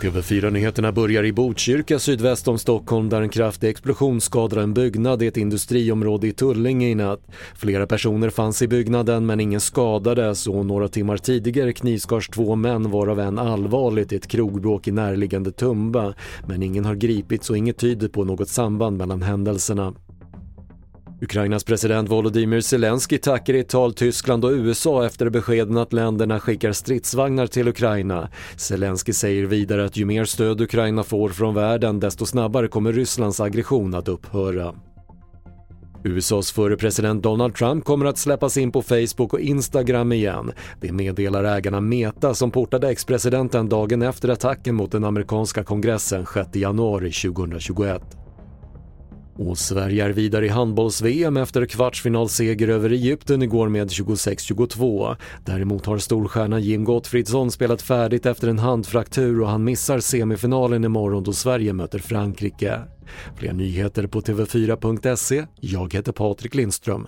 TV4-nyheterna börjar i Botkyrka sydväst om Stockholm där en kraftig explosion skadade en byggnad i ett industriområde i Tullinge i natt. Flera personer fanns i byggnaden men ingen skadades och några timmar tidigare knivskars två män varav en allvarligt i ett krogbråk i närliggande Tumba. Men ingen har gripits och inget tyder på något samband mellan händelserna. Ukrainas president Volodymyr Zelensky tackar i ett tal Tyskland och USA efter beskeden att länderna skickar stridsvagnar till Ukraina. Zelensky säger vidare att ju mer stöd Ukraina får från världen desto snabbare kommer Rysslands aggression att upphöra. USAs förre president Donald Trump kommer att släppas in på Facebook och Instagram igen. Det meddelar ägarna Meta som portade ex-presidenten dagen efter attacken mot den amerikanska kongressen 6 januari 2021. Och Sverige är vidare i handbolls-VM efter kvartsfinalseger över Egypten igår med 26-22. Däremot har storstjärnan Jim Gottfridsson spelat färdigt efter en handfraktur och han missar semifinalen imorgon då Sverige möter Frankrike. Fler nyheter på TV4.se. Jag heter Patrik Lindström.